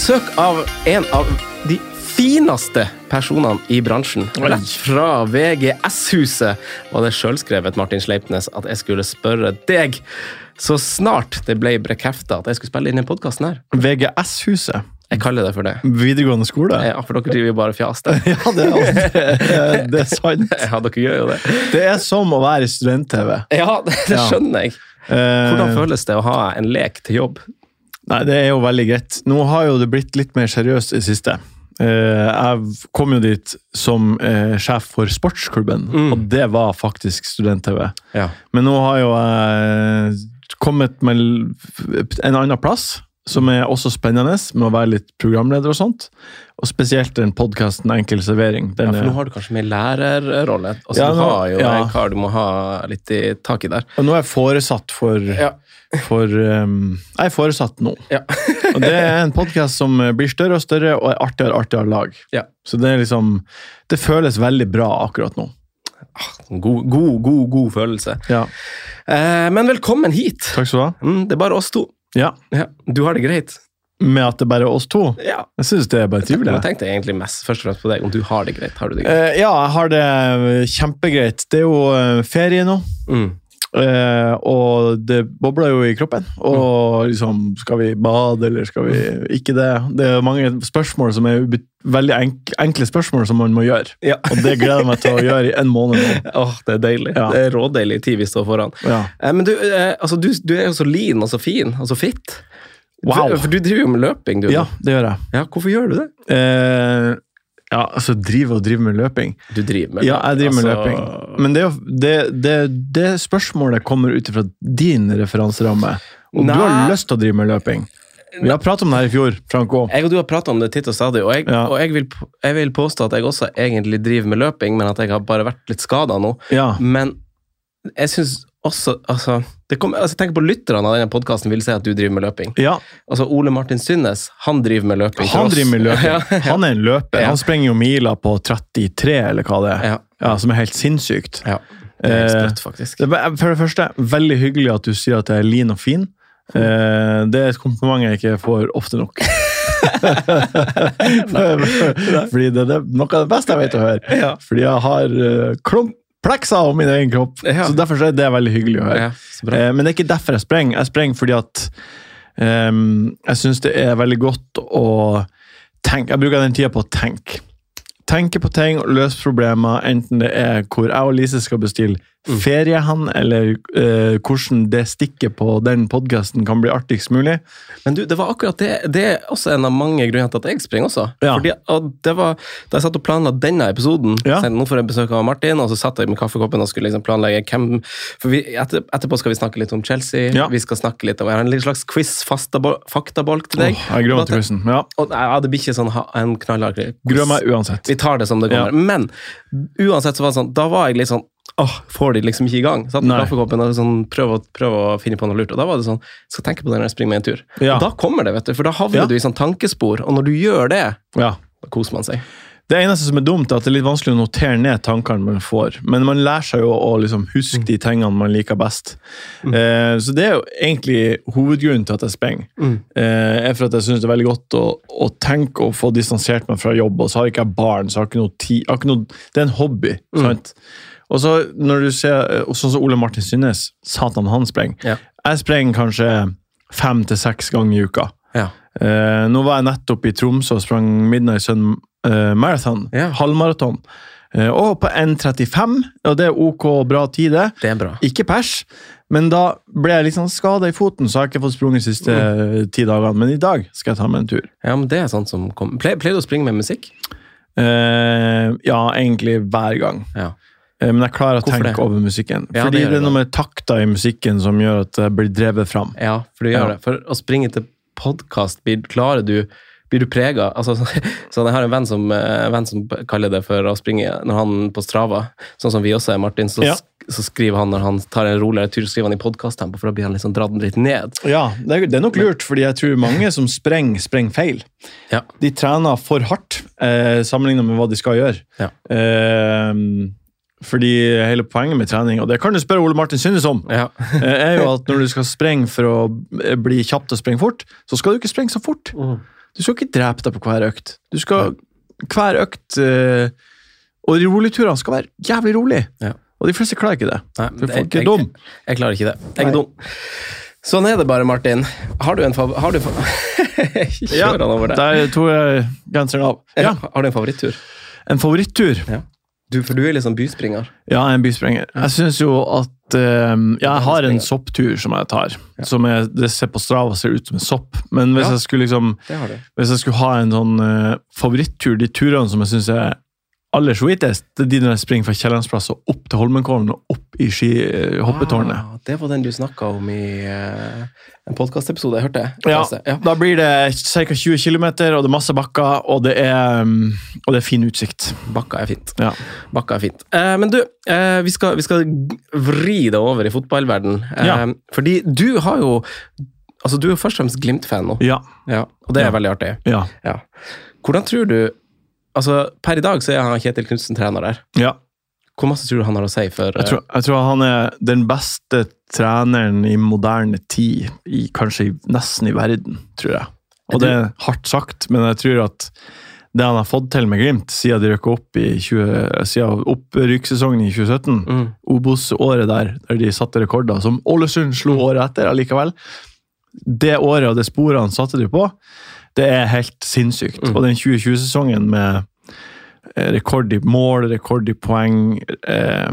Besøk av en av de fineste personene i bransjen. Rett fra VGS-huset var det sjølskrevet, Martin Sleipnes, at jeg skulle spørre deg så snart det ble bekrefta at jeg skulle spille inn den podkasten her. VGS-huset. Jeg kaller det for det. Videregående skole. Ja, for dere driver jo bare fjas. Ja, det er, det er sant. Ja, dere gjør jo det. Det er som å være i student-TV. Ja, det, det skjønner jeg. Eh, Hvordan føles det å ha en lek til jobb? Nei, det er jo veldig greit. Nå har jo det blitt litt mer seriøst i det siste. Eh, jeg kom jo dit som eh, sjef for sportsklubben, Mm. og det var faktisk student-TV. Ja. Men nå har jo jeg kommet med en annen plass, som er også spennende, med å være litt programleder og sånt. Og spesielt den podkasten Enkel servering. Ja, for nå har du kanskje mer lærerrolle. Altså, Ja, du nå- har jo ja. en kar du må ha litt i tak i der. og nå er jeg foresatt for, Ja. For um, Jeg er foresatt nå. Ja. og det er en podkast som blir større og større og er artigere og artigere lag. Ja. Så det er liksom Det føles veldig bra akkurat nå. God, god, god, god følelse. Ja. Eh, men velkommen hit. Takk skal du ha. Mm, det er bare oss to. Ja. Ja, du har det greit? Med at det bare er oss to. Ja. Jeg syns det er bare trivelig. Jeg tenkte egentlig mest først og fremst på deg, om du har det greit. Har du det greit? Eh, ja, jeg har det kjempegreit. Det er jo eh, ferie nå. Mm. Eh, og det bobler jo i kroppen. Og liksom, skal vi bade, eller skal vi ikke det? Det er mange spørsmål som er veldig enk enkle spørsmål som man må gjøre. Ja. Og det gleder jeg meg til å gjøre i en måned nå. Åh, det er deilig. Ja. Det er rådeilig tid vi står foran. Ja. Eh, men du, eh, altså, du, du er jo så lean og så fin og så fit. Wow. For, for du driver jo med løping, du. ja, det gjør jeg. ja. Hvorfor gjør du det? Eh, ja, altså drive og drive med løping. Du driver med løping. Ja, jeg driver med altså- løping. Men det, det, det, det spørsmålet kommer ut ifra din referanseramme. Og Nei. du har lyst til å drive med løping. Vi har pratet om det her i fjor, Frank. Jeg og du har pratet om det titt og stadig, og, jeg, Ja. og jeg, vil, jeg vil påstå at jeg også egentlig driver med løping, men at jeg har bare vært litt skada nå. Ja. Men jeg syns også altså, det kom, altså, tenker på lytterne av denne podkasten vil si at du driver med løping. ja, Altså Ole Martin Synnes, han driver med løping. han driver med løping. Ja, Han er en løper. Han sprenger jo miler på 33, eller hva det er. ja, Ja, Som er helt sinnssykt. ja. Det er Eh, faktisk. Er, for det første, veldig hyggelig at du sier at jeg er lean og fin. Eh, det er et kompliment jeg ikke får ofte nok. Fordi det er noe av det beste jeg vet å høre. Fordi jeg har uh, komplekser om min egen kropp. Ja. Så Derfor så er det veldig hyggelig å høre. Ja. Eh, men det er ikke derfor jeg sprenger. Jeg sprenger fordi at um, jeg syns det er veldig godt å tenke. Jeg bruker den tida på å tenke. Tenke på ting og løse problemer, enten det er hvor jeg og Lise skal bestille. Ferie hen, eller eh, hvordan det stikket på den podkasten kan bli artigst mulig. Men du, det var akkurat det. Det er også en av mange grunner til at jeg springer også. Ja. Fordi, og det var, Da jeg satt og planla denne episoden, Ja. så nå får jeg besøk av Martin, og så satt jeg med kaffekoppen og skulle liksom planlegge hvem For vi, etter, Etterpå skal vi snakke litt om Chelsea. Ja. Vi skal snakke litt om, Jeg har en slags quiz-faktabolk til deg. Oh, jeg gruer meg til quizen. Ja, Og, ja, det blir ikke sånn en knallhard quiz. gruer meg uansett. Vi tar det som det kommer. Men uansett så var det sånn, da var jeg litt sånn Åh, får de liksom ikke i gang? Satt med kaffekoppen og sånn, prøv, å, prøv å finne på noe lurt. Og da var det sånn, skal tenke på det når jeg springer meg en tur. Ja. Og da kommer det, vet du, for da havner Ja. du i sånn tankespor. Og når du gjør det, Ja. da koser man seg. Det eneste som er dumt, er at det er litt vanskelig å notere ned tankene man får. Men man lærer seg jo å liksom huske de tingene man liker best. Eh, så det er jo egentlig hovedgrunnen til at jeg sprenger. Eh, er for at jeg syns det er veldig godt å, å tenke og få distansert meg fra jobb. Og så har ikke jeg barn, så har ikke noe tid. Har ikke noe, det er en hobby. sant? Og så når du ser, sånn som Ole Martin Synnes, satan, han sprenger. Ja. Jeg sprenger kanskje fem til seks ganger i uka. Ja. Eh, nå var jeg nettopp i Tromsø og sprang Midnight Sun eh, Marathon. Ja. Halvmaraton. Eh, og på 1,35, og det er ok bra tid, det. Det er bra. Ikke pers, men da ble jeg liksom sånn skada i foten, så jeg har ikke fått sprunget de siste mm. ti dagene. Men i dag skal jeg ta meg en tur. Ja, men det er sånt som kommer. Pleier, pleier du å springe med musikk? Eh, ja, egentlig hver gang. Ja. Eh, men jeg klarer å Hvorfor tenke det? over musikken. Ja, Fordi det det, er noe med takter i musikken som gjør at jeg blir drevet fram. Ja, for du gjør det. For å springe til podkast, klarer du blir du prega altså, så Jeg har en venn som, eh, venn som kaller det for å springe når han på Strava, sånn som vi også er, Martin. Så, Ja. så skriver han når han tar en roligere tur, skriver han i podkasttempo, for da blir han liksom dratt litt ned. Ja, det er, det er nok lurt, fordi jeg tror mange som sprenger, sprenger feil. Ja. De trener for hardt eh, sammenlignet med hva de skal gjøre. Ja. Eh, fordi hele poenget med trening, og det kan du spørre Ole Martin Synnes om, Ja. eh, er jo at når du skal sprenge for å bli kjapt og sprenge fort, så skal du ikke sprenge så fort. Mm. Du skal ikke drepe deg på hver økt. Du skal hver økt eh, Og roligturene skal være jævlig rolig. Ja. Og de fleste klarer ikke det. Nei, det- folk er jeg- dum. Jeg, jeg klarer ikke det. Jeg Nei. er dum. Sånn er det bare, Martin. Har du en fav... Har du fa ja, han over det. Der tok jeg genseren av. Ja, Har du en favorittur? En favorittur? Du, for du er liksom byspringer. Ja, jeg er en byspringer. Jeg syns jo at eh, ja, Jeg har en sopptur som jeg tar. Som jeg, det ser på Strava ser ut som en sopp. Men hvis Ja. jeg skulle liksom. Hvis jeg skulle ha en sånn uh, favorittur, de turene som jeg syns er aller sweetest, det er de når jeg springer fra Kiellandsplass og opp til Holmenkollen og opp i ski, eh, hoppetårnet. Ah, det var den du snakka om i eh, en podkastepisode jeg hørte. Ja, ja. Da blir det ca. 20 km, og det er masse bakker, og det er, mm, og det er fin utsikt. Bakka er fint. Ja. Bakka er fint. Eh, men du, eh, vi, skal, vi skal vri det over i fotballverden. Eh, Ja. Fordi du har jo Altså, du er først og fremst Glimt-fan nå, Ja. ja, og det er veldig artig. Ja. Ja. Hvordan tror du Altså, Per i dag så er han Kjetil Knutsen trener der. ja. Hvor masse tror du han har å si for Jeg, tror, jeg tror han er den beste treneren i moderne tid, i, kanskje nesten i verden, tror jeg. Og det er hardt sagt, men jeg tror at det han har fått til med Glimt siden de røk opp i 20, siden opprykksesongen i 2017, mm, Obos-året der, der de satte rekorder, som Ålesund slo året etter allikevel. Det året og det sporet han satte de på, det er helt sinnssykt. Mm. Og den 2020-sesongen med rekord i mål, rekord i poeng eh,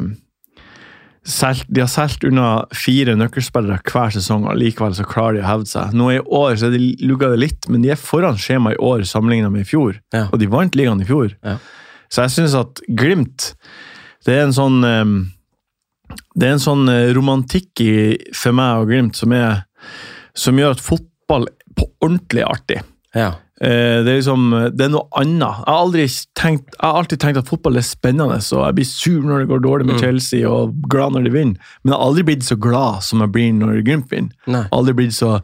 De har solgt unna fire nøkkelspillere hver sesong, og likevel så klarer de å hevde seg. Nå i år så er de lugga det litt, men de er foran skjema i år sammenligna med i fjor. Ja. Og de vant ligaen i fjor. Ja. Så jeg syns at Glimt Det er en sånn eh, Det er en sånn eh, romantikk i, for meg og Glimt som, er, som gjør at fotball på ordentlig er artig. ja. Eh, Det er liksom, det er noe annet. Jeg har, aldri tenkt, jeg har alltid tenkt at fotball er spennende, og jeg blir sur når det går dårlig med Mm. Chelsea, og glad når de vinner. Men jeg har aldri blitt så glad som jeg blir når Glimt vinner. Aldri blitt så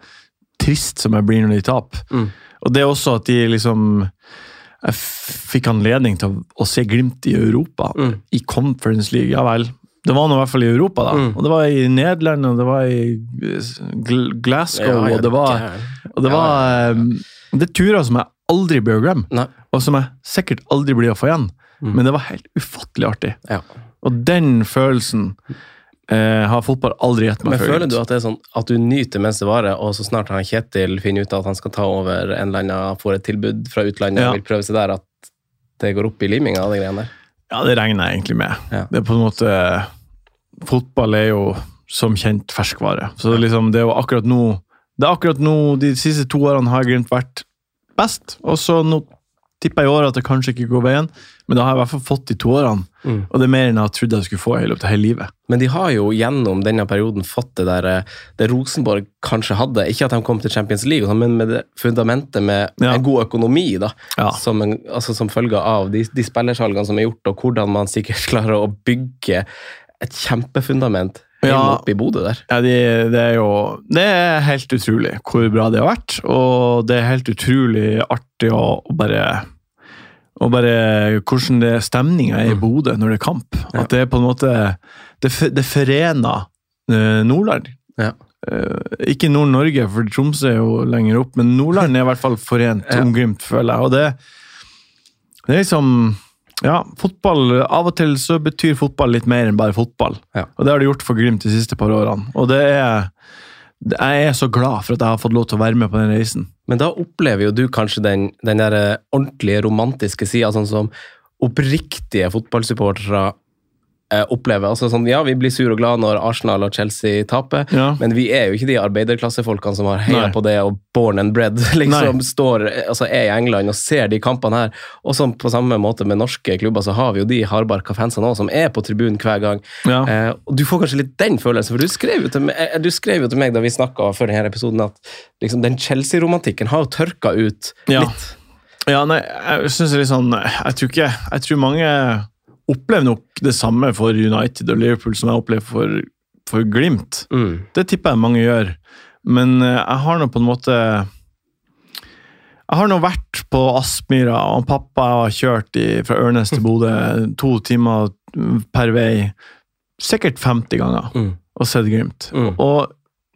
trist som jeg blir når de taper. Mm. Og det er også at de liksom Jeg fikk anledning til å, se Glimt i Europa, Mm. i Conference League. Ja vel. Det var nå i hvert fall i Europa, da. Mm. Og det var i Nederland, og det var i Glasgow, Ja, ja, og det var og det Ja, var eh, Det er turer som jeg aldri å glemme, Nei. og som jeg sikkert aldri blir å få igjen. Mm. Men det var helt ufattelig artig. Ja. Og den følelsen eh, har fotball aldri gitt meg Men før. føler du at det er sånn at du nyter mens det varer, og så snart han Kjetil finner ut at han skal ta over en eller annen, får et tilbud fra utlandet Ja. og vil prøve seg der, at det går opp i liminga av de greiene der? Ja, det regner jeg egentlig med. Ja. Det er på en måte Fotball er jo som kjent ferskvare. Så liksom, det er jo akkurat nå Det er akkurat nå, De siste to årene har Glimt vært best, og så nå tipper jeg i år at det kanskje ikke går veien, men da har jeg i hvert fall fått de to årene. Mm. Og det er mer enn jeg trodde jeg skulle få i løpet av hele livet. Men de har jo gjennom denne perioden fått det der eh, det Rosenborg kanskje hadde. Ikke at de kom til Champions League, sånn, men med det fundamentet med Ja. en god økonomi, da. Ja. Som, en, altså, som følge av de, de spillersalgene som er gjort, og hvordan man sikkert klarer å bygge et kjempefundament Ja. oppe i Bodø der. Ja, det, det er jo Det er helt utrolig hvor bra det har vært, og det er helt utrolig artig å, å bare og bare hvordan det stemninga er i Bodø når det er kamp. At det er på en måte Det, det forener eh, Nordland. Ja. Eh, ikke Nord-Norge, for Tromsø er jo lenger opp, men Nordland er i hvert fall forent om Glimt, føler jeg. Og det, det er liksom Ja, fotball Av og til så betyr fotball litt mer enn bare fotball. Ja. Og det har det gjort for Glimt de siste par årene. Og det er det- Jeg er så glad for at jeg har fått lov til å være med på den reisen. Men da opplever jo du kanskje den, den der eh, ordentlige romantiske sida, sånn som oppriktige fotballsupportere opplever. Altså sånn, ja, vi blir sur og glad når Arsenal og Chelsea taper, Ja. men vi er jo ikke de arbeiderklassefolkene som har heia på det og born and bred, liksom Nei. står, altså er i England og ser de kampene her. Og sånn på samme måte med norske klubber, så har vi jo de hardbarka fansene òg, som er på tribunen hver gang. Ja. Eh, og Du får kanskje litt den følelsen, for du skrev jo til meg, eh, du skrev jo til meg da vi snakka før denne episoden, at liksom, den Chelsea-romantikken har jo tørka ut Ja. litt. Ja, nei, jeg er litt sånn Jeg tror ikke Jeg tror mange opplever nok det samme for United og Liverpool som jeg opplever for, for Glimt. Mm. Det tipper jeg mange gjør. Men eh, jeg har nå på en måte Jeg har nå vært på Aspmyra, og pappa har kjørt i, fra Ørnes til Bodø to timer per vei sikkert 50 ganger Mm. og sett Glimt. Mm. Og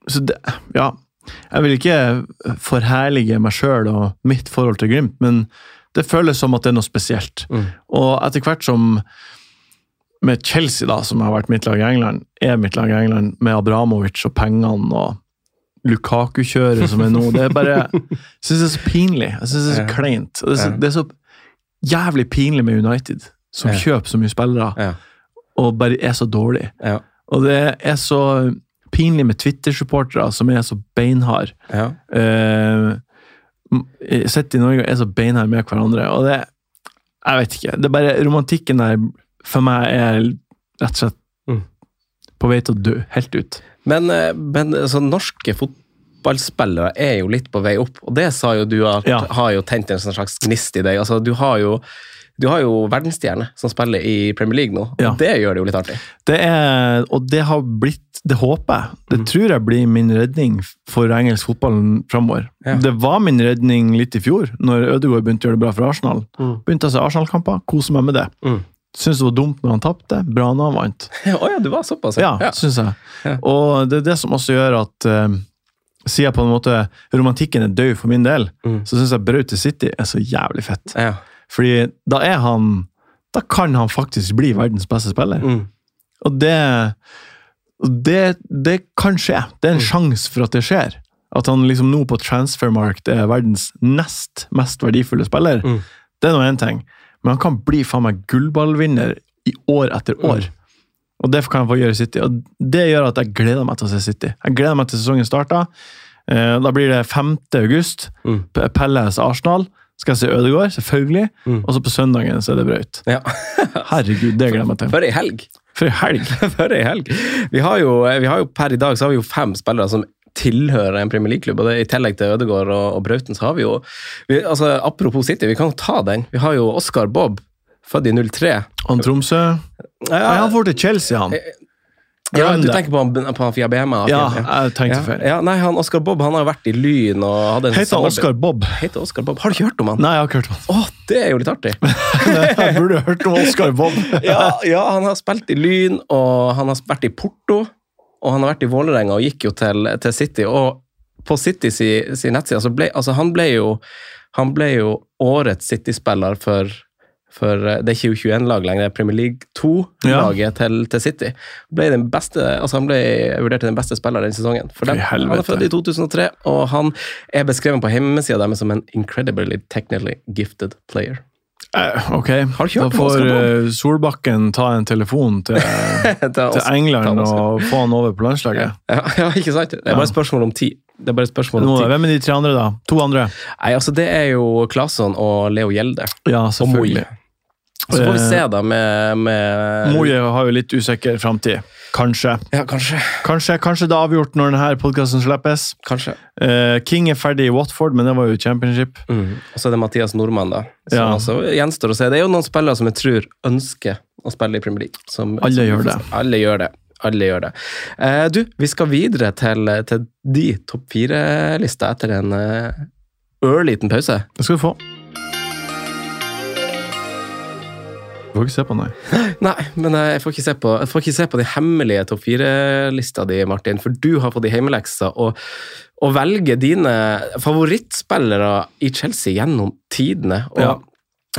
så det, Ja. Jeg vil ikke forherlige meg sjøl og mitt forhold til Glimt, men det føles som at det er noe spesielt. Mm. Og etter hvert som med Chelsea, da, som har vært mitt lag i England, er mitt lag i England, med Abramovic og pengene og Lukaku-kjøret som er nå Det er bare Jeg syns det er så pinlig. Jeg synes Det er så kleint. Det er så, det er så jævlig pinlig med United, som kjøper så mye spillere, og bare er så dårlig. Ja. Og det er så pinlig med Twitter-supportere som er så beinharde. Ja. Uh, Sett i Norge og er så beinharde med hverandre, og det Jeg vet ikke. Det er bare Romantikken der for meg er rett og slett Mm. på vei til å dø helt ut. Men, eh, men altså, norske fotballspillere er jo litt på vei opp, og det sa jo du at Ja. har jo tent en slags gnist i deg. Altså, du har jo du har jo verdensstjerne som spiller i Premier League nå, og Ja. det gjør det jo litt artig. Det er, og det har blitt Det håper jeg. Det Mm. tror jeg blir min redning for engelsk fotball framover. Ja. Det var min redning litt i fjor, når Ødegaard begynte å gjøre det bra for Arsenal. Mm. Begynte å se Arsenal-kamper, kose meg med det. Mm. Syns det var dumt når han tapte, bra når han vant. Å ja, du var såpass, Ja, ja. syns jeg. Ja. Og det er det som også gjør at uh, jeg på en måte romantikken er død for min del, Mm. så syns jeg Braut til City er så jævlig fett. ja. Fordi da er han Da kan han faktisk bli verdens beste spiller. Mm. Og det, det, det kan skje. Det er en sjanse for at det skjer. At han liksom nå på transfermarkt er verdens nest mest verdifulle spiller. Mm. Det er nå én ting. Men han kan bli faen meg gullballvinner i år etter år. Mm. Og det kan han få gjøre i City. Og det gjør at jeg gleder meg til å se City. Jeg gleder meg til sesongen starter. Eh, Da blir det 5. august. Mm. Pelles Arsenal. Skal jeg se Ødegaard, selvfølgelig. Mm. Og så på søndagen så er det Braut. ja. Herregud, det gleder jeg meg til. For ei helg! For ei helg! For ei helg! Vi har, jo, vi har jo per i dag så har vi jo fem spillere som tilhører en Premier League-klubb. og det, I tillegg til Ødegaard og, og Brauten, så har vi jo vi, altså Apropos City, vi kan jo ta den. Vi har jo Oscar Bob, født i 03. Han Tromsø Nei, han får til Chelsea, han. Ja, du tenker på han, på han Fiabema? Ja, ja. jeg tenkte Ja, feil. ja, nei, han Oscar Bob han har jo vært i Lyn og hadde en Heter han Oscar Bob? Heter Oscar Bob. Har du ikke hørt om han? Nei, jeg har ikke hørt om han. Åh, det er jo litt artig! Jeg burde hørt om Oscar Bob. ja, ja, han har spilt i Lyn, og han har vært i Porto, og han har vært i Vålerenga og gikk jo til, til City. Og på City si, si nettside så ble altså han ble jo han ble jo årets City-spiller for, for eh, Det er ikke U21-lag lenger, det er Premier League 2-laget til, til City. Ble den beste, altså han ble vurdert til den beste spilleren den sesongen. For dem. Han er født i 2003, og han er beskrevet på hjemmesida deres som en incredibly technically gifted player. Eh, Ok, da får eh, Solbakken ta en telefon til, til til. England og få han over på landslaget. Ja, ja, ikke sant? Det er bare et spørsmål om tid. Det er bare et spørsmål Nå, om tid. hvem er de tre andre, da? To andre? Nei, altså Det er jo Claesson og Leo Gjelde. Ja, Og Moi. Så får vi Eh, se, da, med, med Moje har jo litt usikker framtid. Kanskje. Ja, kanskje. Kanskje, kanskje det er avgjort når denne podkasten slippes. Kanskje. Uh, King er ferdig i Watford, men det var jo championship. Mm. Og så er det Mathias Nordmann, da. Som Ja. altså gjenstår å se. Det er jo noen spillere som jeg tror ønsker å spille i Premier League. Som, Alle som, gjør det. Alle gjør det. Alle gjør det. Eh, du, vi skal videre til, til de topp fire-lista etter en eh, ørliten pause. Det skal du få. Du får ikke se på, nei. Nei, men jeg får ikke se på, jeg får ikke se på de hemmelige topp fire-lista di, Martin, for du har fått de heimeleksa å, å velge dine favorittspillere i Chelsea gjennom tidene. Og, Ja.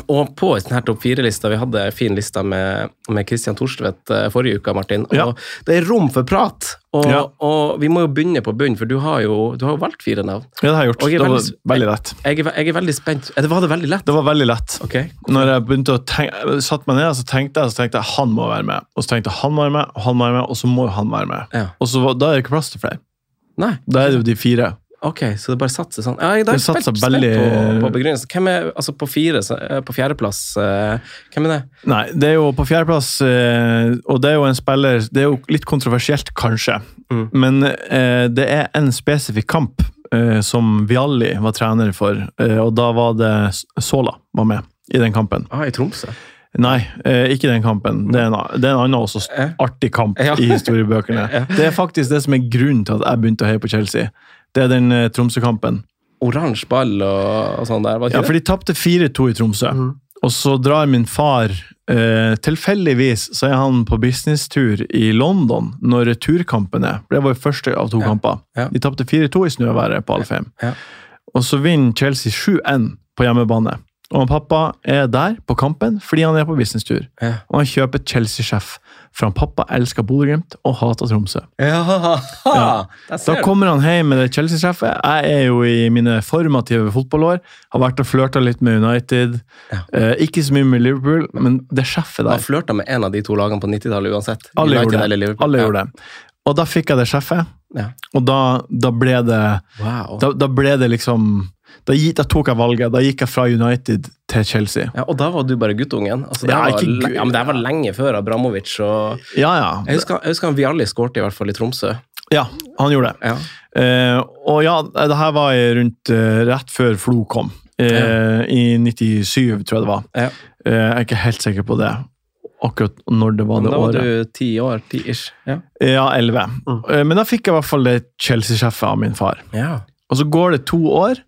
Og på en sånn topp fire-lista, vi hadde en fin lista med, med Christian Thorstvedt eh, forrige uke, Martin, og Ja. det er rom for prat. Og, Ja. og vi må jo begynne på bunn, for du har jo, du har jo valgt fire navn. Ja, det har jeg gjort. Jeg Det var veldig- veldig lett. Jeg er, jeg er veldig spent. Det var det veldig lett? Det var veldig lett. Ok. Når jeg begynte å tenke, satt meg ned, så tenkte jeg, så tenkte jeg han må være med. Og så tenkte jeg han må være med, og han må være med, og så må han være med. Ja. Og så var- Da er det ikke plass til flere. Nei. Da er det jo de fire. Ok, så det bare satser sånn. Ja, jeg, er Det spent, spent veldig- på, på begrunnelsen. Hvem er altså på fire, eh, på fjerdeplass? eh, Hvem er det? Nei, det er jo på fjerdeplass, eh, og det er jo en spiller Det er jo litt kontroversielt, kanskje, Mm. men det er en spesifikk kamp som Vialli var trener for, og da var det Sola var med i den kampen. Ah, i Tromsø. Nei, ikke den kampen. Det er en, det er en annen også artig kamp i historiebøkene. Det er faktisk det som er grunnen til at jeg begynte å heie på Chelsea. Det er den eh, Tromsø-kampen. Oransje ball og, og sånn der, Ja, for de tapte 4-2 i Tromsø. Mm. Og så drar min far Eh, tilfeldigvis så er han på businesstur i London når returkampen er. Det var jo første av to Ja. kamper. Ja. De tapte 4-2 i snøværet på Alfheim. Ja. Og så vinner Chelsea 7-1 på hjemmebane. Og pappa er der på kampen fordi han er på businesstur. Ja. Og han kjøper Chelsea-sjef, for han pappa elsker Bodø-Glimt og hater Tromsø. Ja, Ja. Da kommer han hjem med det Chelsea-sjefet. Jeg er jo i mine formative fotballår. Har vært og flørta litt med United. Ja. Eh, ikke så mye med Liverpool, men det sjefet Han Man flørta med en av de to lagene på 90-tallet uansett. Alle United gjorde det. Alle Ja. gjorde det. Og da fikk jeg det sjefet, Ja. og da, da ble det Wow. da, da ble det liksom da, da tok jeg valget. Da gikk jeg fra United til Chelsea. Ja, og da var du bare guttungen. Altså, det, Ja, var, ikke ja, men det var lenge før Abramovic. Og... Ja, ja. Jeg husker, jeg husker han Vialli skårte i hvert fall i Tromsø. Ja, han gjorde det. Ja. Eh, og ja, det her var rundt eh, rett før Flo kom. Eh, I 97, tror jeg det var. Ja. Eh, jeg er ikke helt sikker på det. Akkurat når det var det da var året. du ti år, ti-ish. Ja. Ja, 11. Mm. Eh, Men da fikk jeg i hvert fall det Chelsea-sjefet av min far. ja. Og så går det to år.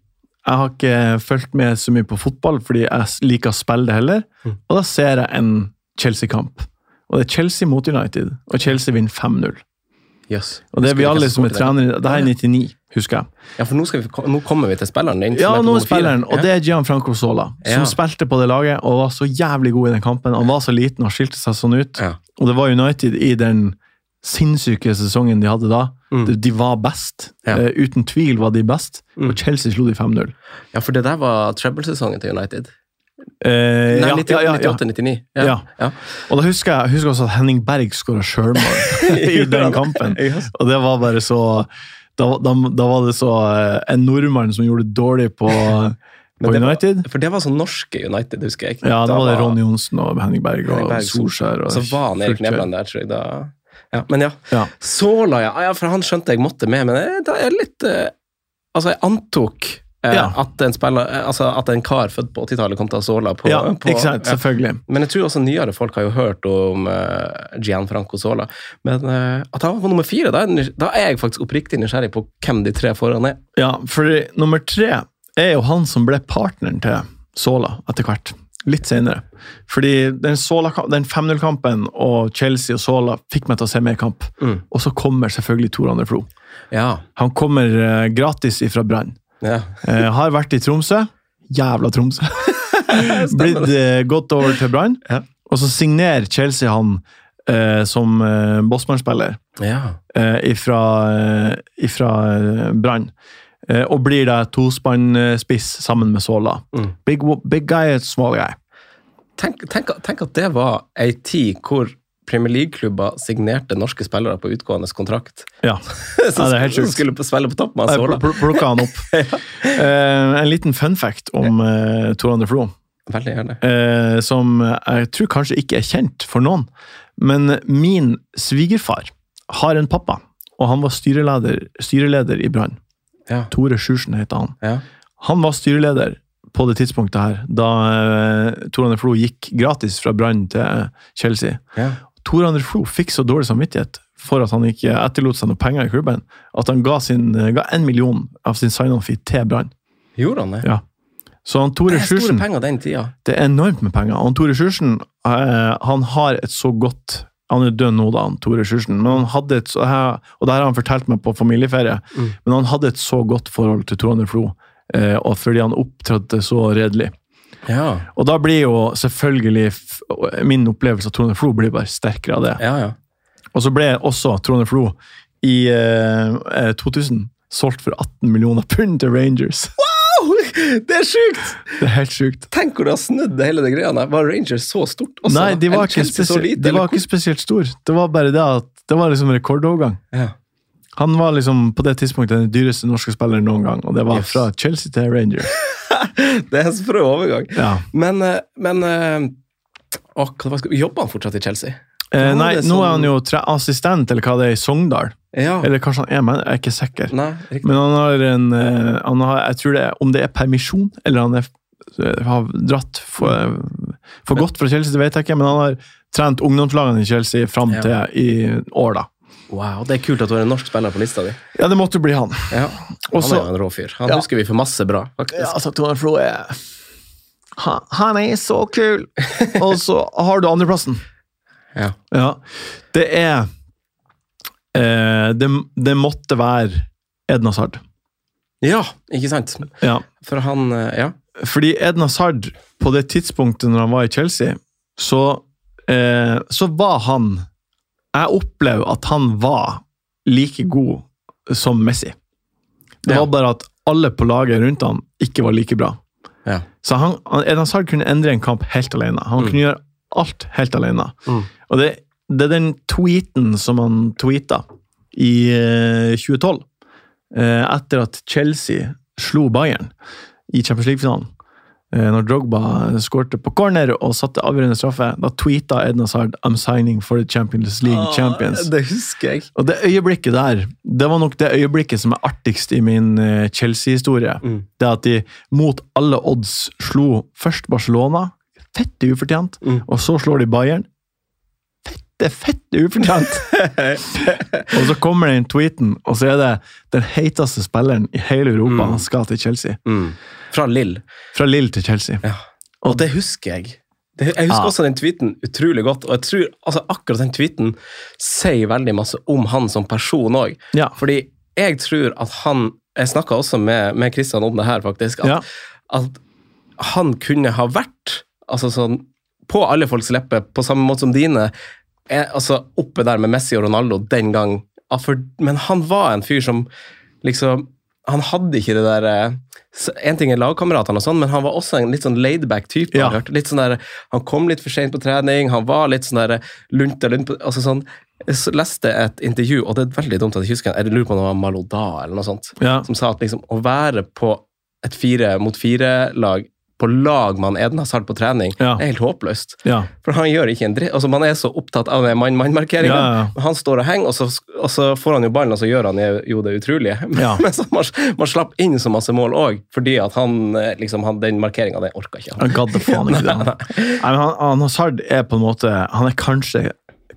Jeg har ikke fulgt med så mye på fotball, fordi jeg liker å spille det heller. Mm. Og da ser jeg en Chelsea-kamp. Og det er Chelsea mot United, og Chelsea vinner 5-0. Yes. Og det er vi alle som er trenere. Det her er 99, husker jeg. Ja, for nå, skal vi, nå kommer vi til spilleren din. Ja, nå er spilleren, og det er Gianfranco Sola, som Ja. spilte på det laget og var så jævlig god i den kampen. Han var så liten og skilte seg sånn ut. Ja. Og det var United i den sinnssyke sesongen de hadde da. Mm. De- var best. Ja. Uh, uten tvil var de best. Mm. Og Chelsea slo de 5-0. ja, for det der var treble-sesongen til United. Uh, Nei, ja, 98, ja, ja, ja. 99. Ja. Ja. ja. Og da husker jeg, husker også at Henning Berg skåra sjølmål i den kampen. Og det var bare så Da, da, da var det så eh, en nordmann som gjorde det dårlig på, på United? var-. For det var sånn norske United, husker jeg. ikke? Ja, da var det Ronny Johnsen og Henning Berg og Henning Berg, Solskjær. Og Så var han Erik. Nevland der, tror jeg. da... Ja, men ja. Ja. Sola, ja. Ah, ja. For han skjønte jeg måtte med, men jeg- da er litt eh, Altså, jeg antok eh, Ja. at, en spiller, eh, altså, at en kar født på 80-tallet kom til å ha Sola på, ja, på ikke sant. Selvfølgelig. Men jeg tror også nyere folk har jo hørt om uh, Gianfranco Sola. Men eh, at han var på nummer fire, da da er jeg faktisk oppriktig nysgjerrig på hvem de tre foran er. Ja, for nummer tre er jo han som ble partneren til Sola etter hvert. Litt senere. Fordi den, den 5-0-kampen og Chelsea og Sola fikk meg til å se mer kamp. Mm. Og så kommer selvfølgelig Tor André Flo. Ja. Han kommer uh, gratis ifra Brann. ja. uh, har vært i Tromsø. Jævla Tromsø. Blitt uh, gått over til Brann. Ja. Og så signerer Chelsea han som uh, Bossmann-spiller ja. ifra, ifra Brann. Eh, og blir da tospannspiss sammen med Sola. Mm. Big, big guy, small guy. Tenk, tenk, tenk at det var ei tid hvor Premier League-klubber signerte norske spillere på utgående kontrakt. Ja, Som Ja, er skulle- spille på topp med Sola. pl- pl- plukka han opp. eh, en liten fun fact om uh, Tor André Flo. Veldig gjerne. Uh, som jeg tror kanskje ikke er kjent for noen. Men min svigerfar har en pappa, og han var styreleder, styreleder i Brann. Ja. Tore Sjursen heter han. Ja. Han var styreleder på det tidspunktet her, da eh, Tor André Flo gikk gratis fra Brann til Chelsea. Ja. Tor André Flo fikk så dårlig samvittighet for at han ikke etterlot seg noe penger i klubben, at han ga, én en million av sin sign-on-fee til Brann. Gjorde han det? Ja. Så han Tore Det er store Sjursen penger den tida. det er enormt med penger. Og Tore Sjursen eh, han har et så godt Han er død nå, da, han Tore Sjursen, men han hadde et så, og det her har han fortalt meg på familieferie, Mm. men han hadde et så godt forhold til Tor André Flo, eh, og fordi han opptrådte så redelig. Ja. Og da blir jo selvfølgelig min opplevelse av Tor André Flo blir bare sterkere av det. ja, ja. Og så ble også Tor André Flo i eh, eh, 2000 solgt for 18 millioner pund til Rangers. Det er sjukt! Det er helt sjukt. Tenk hvor det har snudd det hele det greia. Var Rangers så stort også? Nei, de var, ikke spesielt, lite, de var ikke spesielt store. Det var bare det at det var liksom rekordovergang. Ja. Han var liksom på det tidspunktet den dyreste norske spilleren noen gang, og det var Yes. fra Chelsea til Rangers. Det er en sprø overgang. Ja. Men, eh, men eh, å, Jobber han fortsatt i Chelsea? Eh, nei, nå er han jo tre assistent, eller hva det er, i Sogndal. Ja. Eller kanskje han er, men jeg er ikke sikker. Nei. Men han har en eh, han har, Jeg tror det er om det er permisjon, eller han er, eh, har dratt for, for godt fra Chelsea, det vet jeg ikke, men han har trent ungdomslagene i Chelsea fram Ja. til i år, da. Wow, det er kult at du har en norsk spiller på lista di. Ja, det måtte bli han. Ja. Og Han er en rå fyr. Han Ja. husker vi for masse bra, faktisk. Ja, altså, Tone Flo er Han, han er så kul! Og så har du andreplassen. Ja. Ja. Det er eh, det, det måtte være Edna Sard. ja, ikke sant? Ja. For han eh, Ja. Fordi Edna Sard, på det tidspunktet når han var i Chelsea, så, eh, så var han Jeg opplever at han var like god som Messi. Det Ja. var bare at alle på laget rundt han ikke var like bra. Ja. Så han, Edna Sard kunne endre en kamp helt alene. Han kunne gjøre alt helt alene. Mm. Og det, det er den tweeten som han tweeta i eh, 2012, eh, etter at Chelsea slo Bayern i Champions League-finalen. Eh, når Drogba skårte på corner og satte avgjørende straffe, da tweeta Edna Sard 'I'm signing for the Champions League Champions'. Det husker jeg. Og det øyeblikket der, det var nok det øyeblikket som er artigst i min eh, Chelsea-historie. Mm. Det at de mot alle odds slo først Barcelona, fette ufortjent, Mm. og så slår de Bayern. Fette, fett ufortjent! og så kommer den tweeten, og så er det den heiteste spilleren i hele Europa Mm. han skal til Chelsea. Mm. Fra Lill. Fra Lill til Chelsea. Ja. Og det husker jeg. Det, jeg husker Ja. også den tweeten utrolig godt, og jeg tror altså, akkurat den tweeten sier veldig masse om han som person òg. Ja. Fordi jeg tror at han Jeg snakka også med, med Christian om det her, faktisk. At, at han kunne ha vært altså sånn, på alle folks lepper, på samme måte som dine, er, altså oppe der med Messi og Ronaldo den gang. For, men han var en fyr som liksom Han hadde ikke det der eh, En ting er lagkameratene, og sånn, men han var også en litt sånn laidback type. Ja. sånn der, han kom litt for sent på trening, han var litt sånn der lunta lunt på altså sånn, Jeg leste et intervju, og det er veldig dumt at jeg husker Jeg lurer på om det var Maloda eller noe sånt Ja. som sa at liksom, å være på et fire mot fire-lag på lag med Eden Hazard på trening, Ja. er helt håpløst. ja. For han gjør ikke en dritt. Altså, man er så opptatt av den mann-mann-markeringa. Ja, ja. Han står og henger, og så, og så får han jo ballen, og så gjør han jo det utrolige. Men så man, man slapp inn så masse mål òg, fordi at han, eh, liksom, han, den markeringa, det orka ikke han. Han gadd faen ikke det. Han. Nei, men han, han Hazard er på en måte Han er kanskje,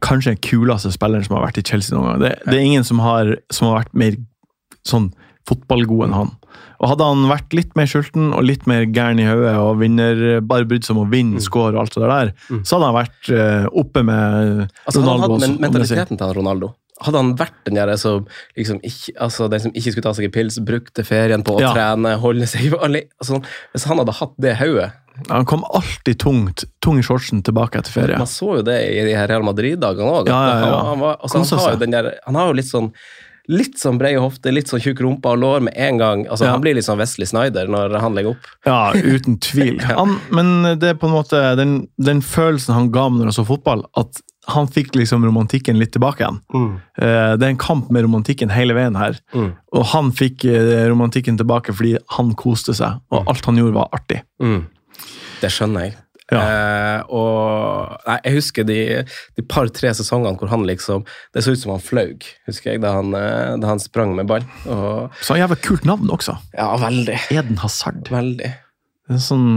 kanskje den kuleste spilleren som har vært i Chelsea noen gang. Det, det er ingen som har, som har vært mer sånn fotballgod enn han. Og Hadde han vært litt mer sulten og litt mer gæren i hodet og vinner, bare brydd seg om å vinne, score og alt det der, Mm. så hadde han vært uh, oppe med Altså, Ronaldo hadde og- men, og mentaliteten til han Ronaldo. Hadde han vært den der som liksom ikke, altså den som ikke skulle ta seg en pils, brukte ferien på å Ja. trene, holde seg i altså, Hvis han hadde hatt det hodet Han kom alltid tungt, tung i shortsen tilbake etter ferie. Man så jo det i de her Real Madrid-dagene òg. Ja, ja, ja. Han, han, altså, han, han har jo litt sånn Litt sånn brede hofter, litt sånn tjukk rumpe og lår med en gang. Altså, Ja. Han blir litt sånn Wesley Snyder når han legger opp. Ja, uten tvil. Han, men det er på en måte den, den følelsen han ga meg når han så fotball, at han fikk liksom romantikken litt tilbake igjen. Eh, Det er en kamp med romantikken hele veien her. Mm. Og han fikk eh, romantikken tilbake fordi han koste seg, og alt han gjorde, var artig. Mm. Det skjønner jeg. Ja. Eh, og nei, Jeg husker de, de par-tre sesongene hvor han liksom Det så ut som han flaug, husker jeg, da han, eh, da han sprang med ball. Og, Så han jævla kult navn også. ja, veldig. Eden Hazard. Veldig. Det er, sånn,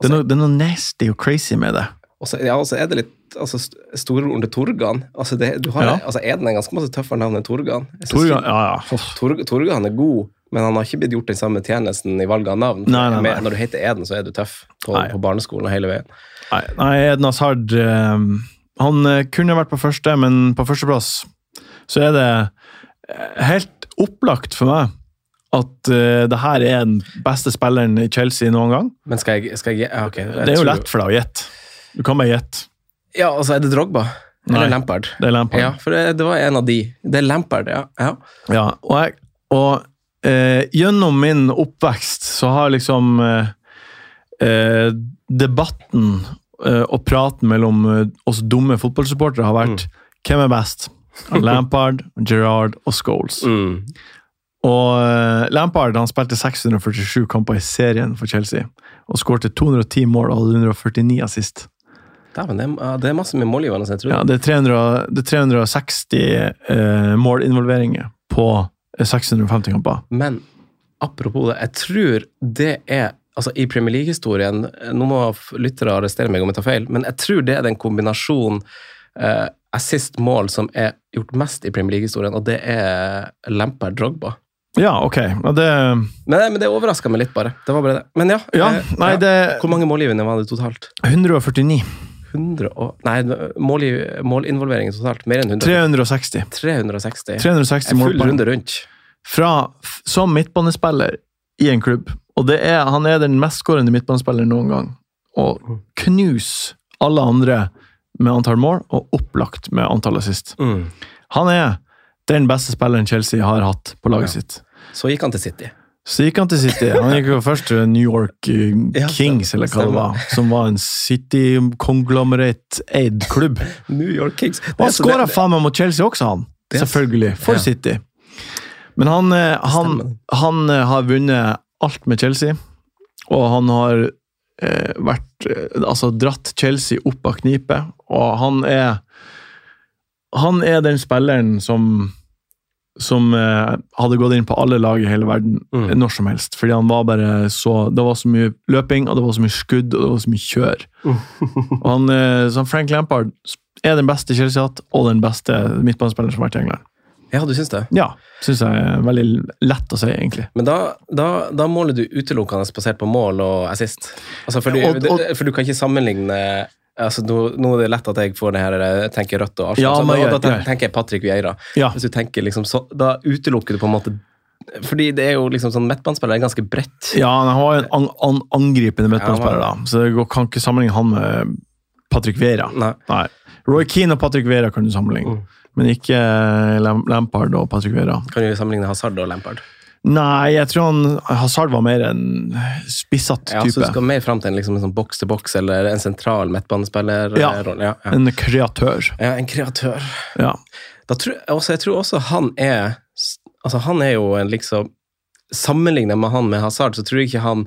det er, noe, det er noe nasty og crazy med det. Og så ja, og så er det litt altså, st- storebroren til Torgan. Altså, det, du har, Ja. altså, Eden er ganske masse tøffere navn enn Torgan. Torgan, ja, ja. Torgan er god, men han har ikke blitt gjort den samme tjenesten i valget av navn. Nei, nei, nei. Når du heter Eden, så er du tøff på, på barneskolen og hele veien. Nei, nei Eden Hazard eh, Han eh, kunne vært på første, men på førsteplass så er det eh, helt opplagt for meg at uh, det her er den beste spilleren i Chelsea noen gang. Men skal jeg, skal jeg okay, jeg Det er jo lett for deg å gjette. Du kan bare gjette. Ja, altså, er det Drogba? Eller Nei. Lampard? Det er Lampard. Ja, for det, det var en av de. Det er Lampard, ja. ja. Ja, og, jeg, og eh, gjennom min oppvekst så har liksom eh, eh, debatten eh, og praten mellom eh, oss dumme fotballsupportere har vært hvem er best? Lampard, Gerrard og Scholes. Mm. Og eh, Lampard han spilte 647 kamper i serien for Chelsea og skårte 210 mål og hadde 149 assist. Dæven, det, er- det er masse med målgivende, jeg tror. Ja, det, er 300, det er 360 eh, målinvolveringer på 650 kamper. Men apropos det, jeg tror det er altså I Premier League-historien Nå må lyttere arrestere meg om jeg tar feil, men jeg tror det er den kombinasjonen eh, assist-mål som er gjort mest i Premier League-historien, og det er Lampard Drogba. Ja, ok. Ja, det, Men, men det overraska meg litt, bare. Det var bare det. Men ja. ja eh, nei, det Hvor mange målgivende var det totalt? 149. 100 og Nei, mål, målinvolvering totalt. Mer enn 100. 360. 360. 360 En full runde rundt. Fra, som midtbanespiller i en klubb. Og er, han er den mestskårende midtbanespilleren noen gang. Og knus alle andre med antall mål, og opplagt med antall assist. Mm. Han er den beste spilleren Chelsea har hatt på laget Ja. sitt. Så gikk han til City. Så gikk han til City. Han gikk jo først til New York eh, Kings, eller hva det var. Som var en City-konglomerate-eid klubb. New York Kings. Og han er skåra faen meg mot Chelsea også, han. Selvfølgelig. For. City. Men han, eh, han, han eh, har vunnet alt med Chelsea, og han har eh, vært Altså dratt Chelsea opp av knipet, og han er Han er den spilleren som som eh, hadde gått inn på alle lag i hele verden Mm. eh, når som helst. Fordi han var bare så Det var så mye løping, og det var så mye skudd, og det var så mye kjør. Og han, eh, så Frank Lampard er den beste Chelsea hatt, og den beste midtbanespilleren som har vært i England. Ja, du syns det? Ja, syns jeg er veldig lett å si, egentlig. Men da, da, da måler du utelukkende basert på mål og assist? Altså for, du, Og- og- for du kan ikke sammenligne altså nå, nå er det lett at jeg får det her, jeg tenker Rødt og Arsenal, Ja, men da, da tenker jeg Patrick Vieira. Ja, Hvis du tenker liksom så, Da utelukker du på en måte Fordi det er jo liksom sånn midtbanespiller er ganske bredt. ja han jo en an, an, angripende midtbanespiller, Ja, så det kan ikke sammenligne han med Patrick Vera. Nei. Nei. Roy Keane og Patrick Vera kan du sammenligne, Mm. men ikke eh, Lampard og Patrick Vera. Kan du sammenligne Hazard og Lampard. Nei, jeg tror han Hazard var mer en spissatt Ja, så du skal mer fram til en, liksom, en sånn boks-til-boks eller en sentral midtbanespiller. Ja. eh. Ja, ja. En kreatør. ja, en kreatør. Ja. Da tror, også, jeg tror også han er Altså, han er jo en liksom Sammenlignet med han med Hazard, så tror jeg ikke han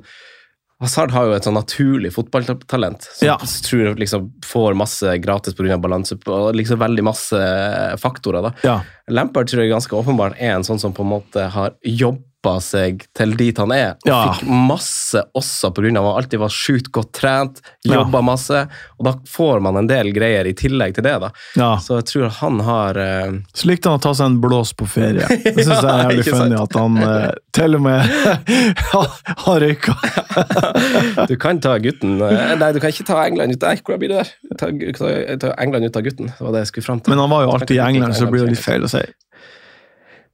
Hazard har jo et sånn naturlig fotballtalent som Ja. tror jeg liksom får masse gratis pga. balanse og liksom veldig masse faktorer. da. ja. Lampard tror jeg ganske åpenbart er en sånn som på en måte har jobba seg til dit han er, og Ja. fikk masse også pga. at han alltid var sjukt godt trent, jobba masse, og da får man en del greier i tillegg til det. da. ja. Så jeg tror han har uh... Så likte han å ta seg en blås på ferie. Det syns jeg er jævlig funny at han uh, til og med har- røyka. Du kan ta gutten eh, Nei, du kan ikke ta England ut Nei, hvordan blir det der? Ta, ta, ta England ut av gutten. Det var det jeg skulle fram til. Men han var jo alltid i England, så det blir jo litt feil å si.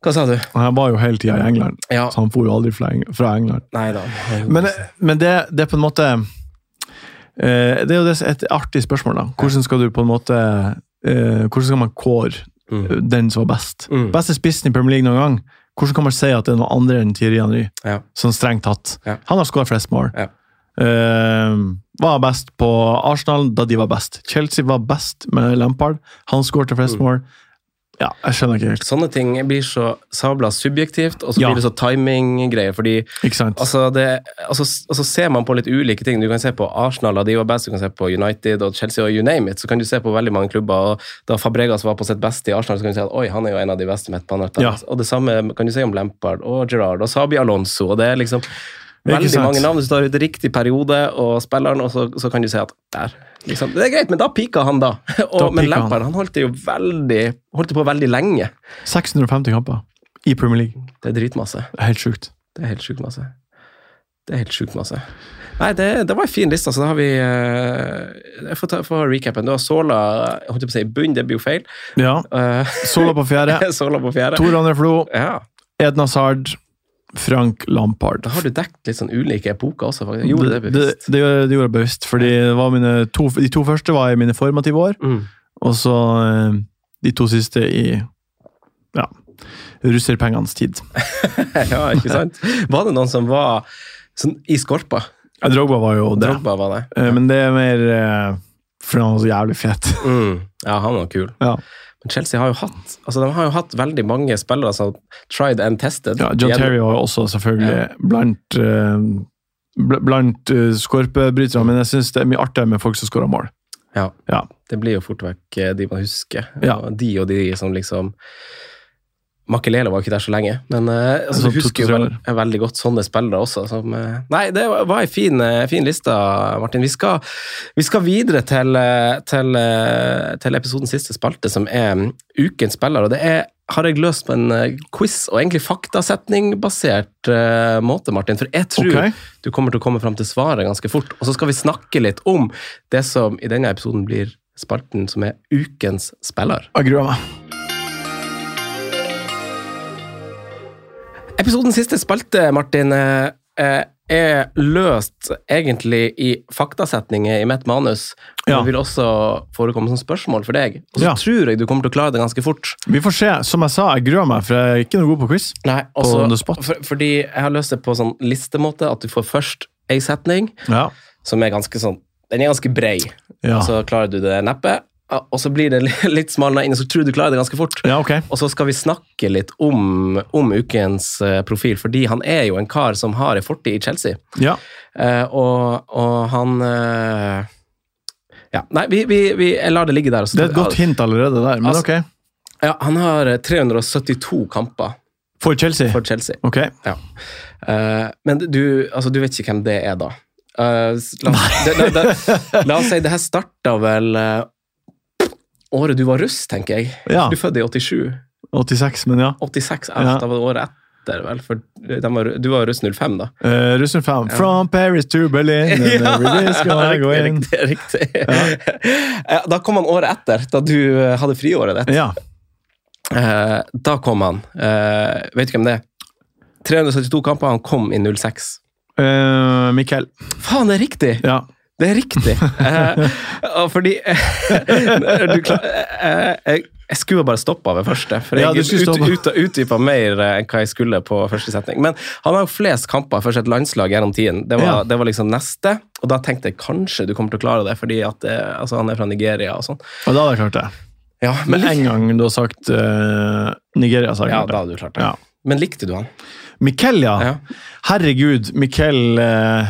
Hva sa du? Han var jo hele tida i England, Ja. så han for jo aldri fra England. Neida. Men, men det, det er på en måte eh, Det er jo et artig spørsmål, da. Hvordan skal du på en måte eh, Hvordan skal man kåre Mm. eh, den som var best? Mm. Beste spissen i Premier League noen gang? Hvordan kan man si at det er noen andre enn Thierry Henry? Ja. Sånn strengt tatt. Ja. Han har skåret flest mål. Ja. Uh, var best på Arsenal da de var best. Chelsea var best med Lampard. Han skårte flest Mm. mål. Ja, jeg skjønner ikke helt. Sånne ting blir så sabla subjektivt, og så Ja. blir det så timinggreier. fordi altså, det, altså, altså ser man på litt ulike ting. Du kan se på Arsenal, og de var best, du kan se på United og Chelsea og you name it. Så kan du se på veldig mange klubber. og Da Fabregas var på sitt beste i Arsenal, så kan du si at oi, han er jo en av de beste midtbanerne. Ja. Og det samme kan du si om Lampard og Gerrard og Sabi Alonso. og det er liksom Veldig mange navn. Hvis du tar ut riktig periode og spilleren, og så, så kan du si at der. Liksom. Det er greit, men da pika han, da. Og, Da men Lampard han. Han holdt det jo veldig holdt det på veldig lenge. 650 kamper i Premier League. Det er dritmasse. Det er helt sjukt. Det er helt sjukt masse. Det er helt sjukt masse. Nei, det, det var en fin liste, så da har vi uh, Jeg får ta får recapen. Du har Sola jeg på å si, i bunn, det blir jo feil. Ja. Uh, Sola på fjerde. Sola på fjerde. Tor André Flo, Ja, Edna Sard, Frank Lampard. Da har du dekt litt sånn ulike epoker også, faktisk. Gjorde det det, bevisst. det, gjorde- det gjorde jeg bevisst, fordi det to, de to første var i mine formative år, Mm. og så eh, de to siste i ja, russerpengenes tid. ja, ikke sant? Var det noen som var sånn i skorpa? Ja, Drogba var jo det, Drogba var det. Ja. men det er mer eh, fordi han var så jævlig fet. Mm. Ja, han var kul. Ja. Men Chelsea har jo hatt altså de har jo hatt veldig mange spillere som tried and tested. Ja, John Terry var også selvfølgelig blant uh, blant uh, skorpebrytere, men jeg syns det er mye artigere med folk som skårer mål. Ja. Ja. Det blir jo fort vekk eh, de man husker. Ja. De og de som liksom Makelele var jo ikke der så lenge, men uh, altså, du husker jo to-tre veldig godt sånne spillere også. Som, uh, nei, det var, ei en fin, uh, fin liste, Martin. Vi skal, vi skal videre til, til, til episodens siste spalte, som er mm, ukens spiller. Og det er, har jeg løst på en quiz og egentlig faktasetningbasert uh, måte, Martin. For jeg tror okay. du kommer til å komme fram til svaret ganske fort. Og så skal vi snakke litt om det som i denne episoden blir spalten som er ukens spiller. Jeg gruer meg. Episodens siste spalte, Martin, eh, eh, er løst egentlig i faktasetninger i mitt manus. Og Ja. Det vil også forekomme som spørsmål for deg. Og så Ja. tror jeg du kommer til å klare det ganske fort. Vi får se. Som jeg sa, jeg gruer meg, for jeg er ikke noe god på quiz. Nei, også, på spot. for, fordi jeg har løst det på sånn listemåte, at du får først ei setning Ja. som er ganske sånn Den er ganske brei, Ja, så klarer du det neppe. Og så blir det litt smalna inn, og så tror du klarer det ganske fort. ja okay. Og så skal vi snakke litt om, om ukens eh, profil, fordi han er jo en kar som har en fortid i Chelsea. Ja. Eh, og, og han eh, Ja, nei, vi, vi, vi, jeg lar det ligge der. og så Det er et godt hint allerede der, men Altså- ok. Ja, han har eh, 372 kamper For Chelsea? for Chelsea. Ok. Ja. Eh, men du, altså, du vet ikke hvem det er, da? Eh, la, det, det, det, la oss si det her starta vel året du var russ, tenker jeg. Ja. Du er født i 87. 86, men ja. 86, ja. Da var det året etter, vel? For var, du var russ 05, da. Uh, russ 05. Ja. From Paris to Berlin, and ja. in. riktig. riktig. Ja, Da kom han året etter, da du eh, hadde friåret ditt. Ja. Uh, da kom han. Uh, vet du hvem det er? 372 kamper, han kom i 06. Uh, Mikkel. Faen, det er riktig! Ja. Det er riktig. Eh, fordi du klar, eh, jeg, jeg skulle bare stoppa ved første, for jeg ja, ut, ut, utdypa mer eh, enn hva jeg skulle på første setning. Men han har jo flest kamper for sitt landslag gjennom tiden. Det var, Ja. det var liksom neste, og da tenkte jeg kanskje du kommer til å klare det, fordi at det, altså, han er fra Nigeria og sånn. Og da hadde jeg klart det. Ja, Med men, en gang du har sagt uh, Nigeria, så har jeg ja, da hadde du klart det. Ja. Men likte du han? Mikkel, ja. Herregud, Mikkel uh,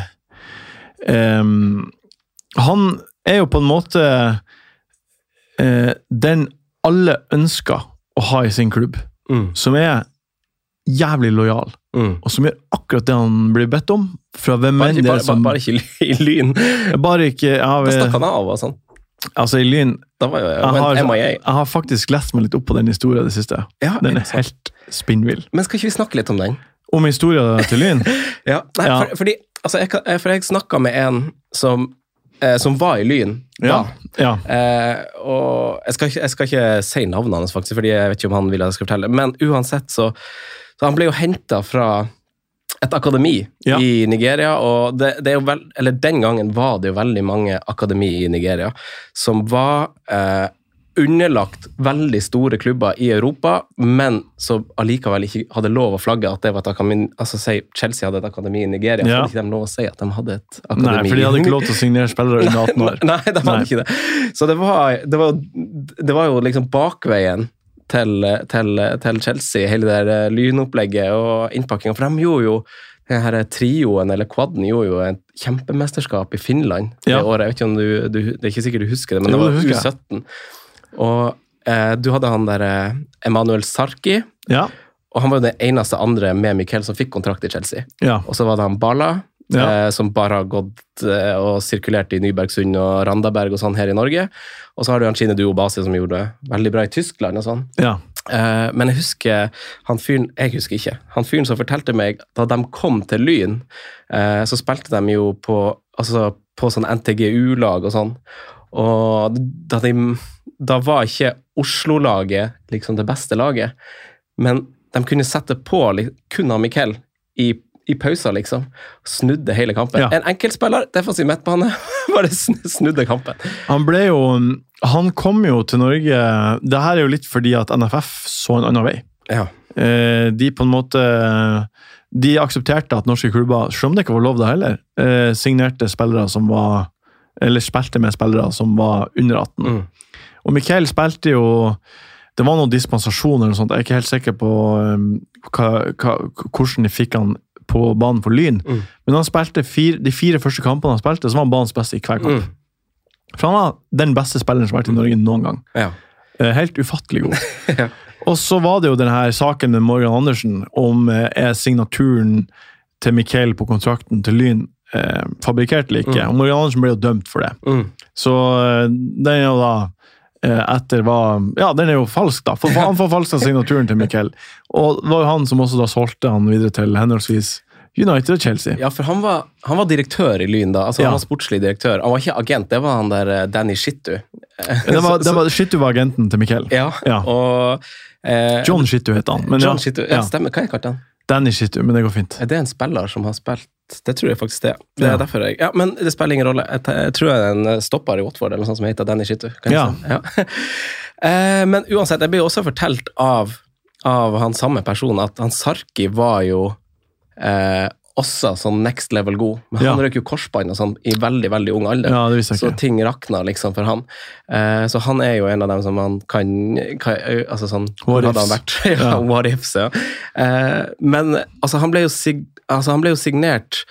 em, Han er jo på en måte eh, den alle ønsker å ha i sin klubb. Mm. Som er jævlig lojal, Mm. og som gjør akkurat det han blir bedt om. Fra hvem Bare, enn det bare, er som bare ikke i lyn. Bare ikke ja, Da stakk han av og sånn. Altså, i Lyn jeg har, MIA. jeg har faktisk lest meg litt opp på den historien det siste. Ja, Den er helt spinnvill. Men skal ikke vi snakke litt om den? Om historien til Lyn? Ja, nei, Ja. For, fordi, altså, jeg, eh, for jeg snakka med en som, eh, som var i Lyn Ja. da. ja. Eh, og jeg skal, jeg skal ikke si navnet hans, faktisk, fordi jeg vet ikke om han vil at jeg skal fortelle. Men uansett, så, så Han ble jo henta fra et akademi Ja. i Nigeria. og det, det vel, eller Den gangen var det jo veldig mange akademi i Nigeria som var eh, underlagt veldig store klubber i Europa, men som allikevel ikke hadde lov å flagge at det var et akademi. Altså, si Chelsea hadde et akademi i Nigeria, Ja. hadde ikke de lov å si at de hadde et akademi Nei, for de hadde ikke lov til å signere spillere under 18 år. Nei, de hadde Nei. ikke det. Så det var, det var, det var jo liksom bakveien til, til, til Chelsea, hele det eh, lynopplegget og innpakkinga. For de gjorde jo den her trioen, eller quaden, gjorde jo et kjempemesterskap i Finland det Ja. året. Jeg vet ikke om du, du, Det er ikke sikkert du husker det, men det var husker jeg. U17. Og eh, du hadde han der eh, Emanuel Sarki, Ja. og han var jo den eneste andre med Miquel som fikk kontrakt i Chelsea. ja. Og så var det han Bala, Ja. eh, som bare har gått eh, og sirkulert i Nybergsund og Randaberg og sånn her i Norge. Og så har du han Chine Duo Basi som gjorde det veldig bra i Tyskland og sånn. ja. Eh, men jeg husker han fyren Jeg husker ikke. Han fyren som fortalte meg da de kom til Lyn, eh, så spilte de jo på, altså, på sånn NTGU-lag og sånn. Og da, de, da var ikke Oslo-laget liksom det beste laget, men de kunne sette på kun av Mikkel i, i pauser, liksom. Snudde hele kampen. Ja. En enkeltspiller, defensiv midtbane, bare sn- snudde kampen. Han ble jo Han kom jo til Norge Det her er jo litt fordi at NFF så en annen vei. Ja. Eh, De på en måte De aksepterte at norske klubber, selv om det ikke var lov da heller, eh, signerte spillere som var Eller spilte med spillere som var under 18. Mm. Og Mikael spilte jo Det var noen dispensasjoner, eller noe sånt. jeg er ikke helt sikker på um, hva, hva, hvordan de fikk han på banen for Lyn. Mm. Men han spilte fire, de fire første kampene han spilte, så var han banens beste i hver kamp. Mm. For han var den beste spilleren som har vært i Norge noen gang. Ja. Eh, Helt ufattelig god. Ja. Og så var det jo denne saken med Morgan Andersen om eh, er signaturen til Mikael på kontrakten til Lyn eh, fabrikkert eller ikke. Og Morgan Andersen ble jo dømt for det. Mm. Så eh, den er jo da etter hva Ja, den er jo falsk, da. For han forfalska signaturen til Miquel. Og det var jo han som også da solgte han videre til henholdsvis United og Chelsea. Ja, for han var, han var direktør i Lyn da. Altså, Ja. Han var sportslig direktør. Han var ikke agent, det var han der eh, Danny Shittu. Det var, det var Shittu var agenten til Mikkel. Ja, Ja. og eh, John Shittu het han. Men John ja, Shittu. Ja, ja. stemmer. Hva er kalte han? Danny Shittu, men det går fint. Er det en spiller som har spilt Det tror jeg faktisk det. Det er Ja. derfor jeg Ja, Men det spiller ingen rolle. Jeg, jeg tror jeg er en stopper i Watford eller noe sånt som heter Danny Shittu. Ja. si? ja. eh, men uansett, jeg blir også fortalt av, av han samme personen at han Sarki var jo eh, også sånn next level god. Men Ja. han røk jo korsbånd sånn i veldig, veldig ung alder. Ja, Så ting rakna liksom for han. Eh, så han er jo en av dem som man kan, kan altså sånn, What ifs. hadde han vært? ja, Ja. What ifs, ja. Eh, men altså, han ble jo, sig, altså, han ble jo signert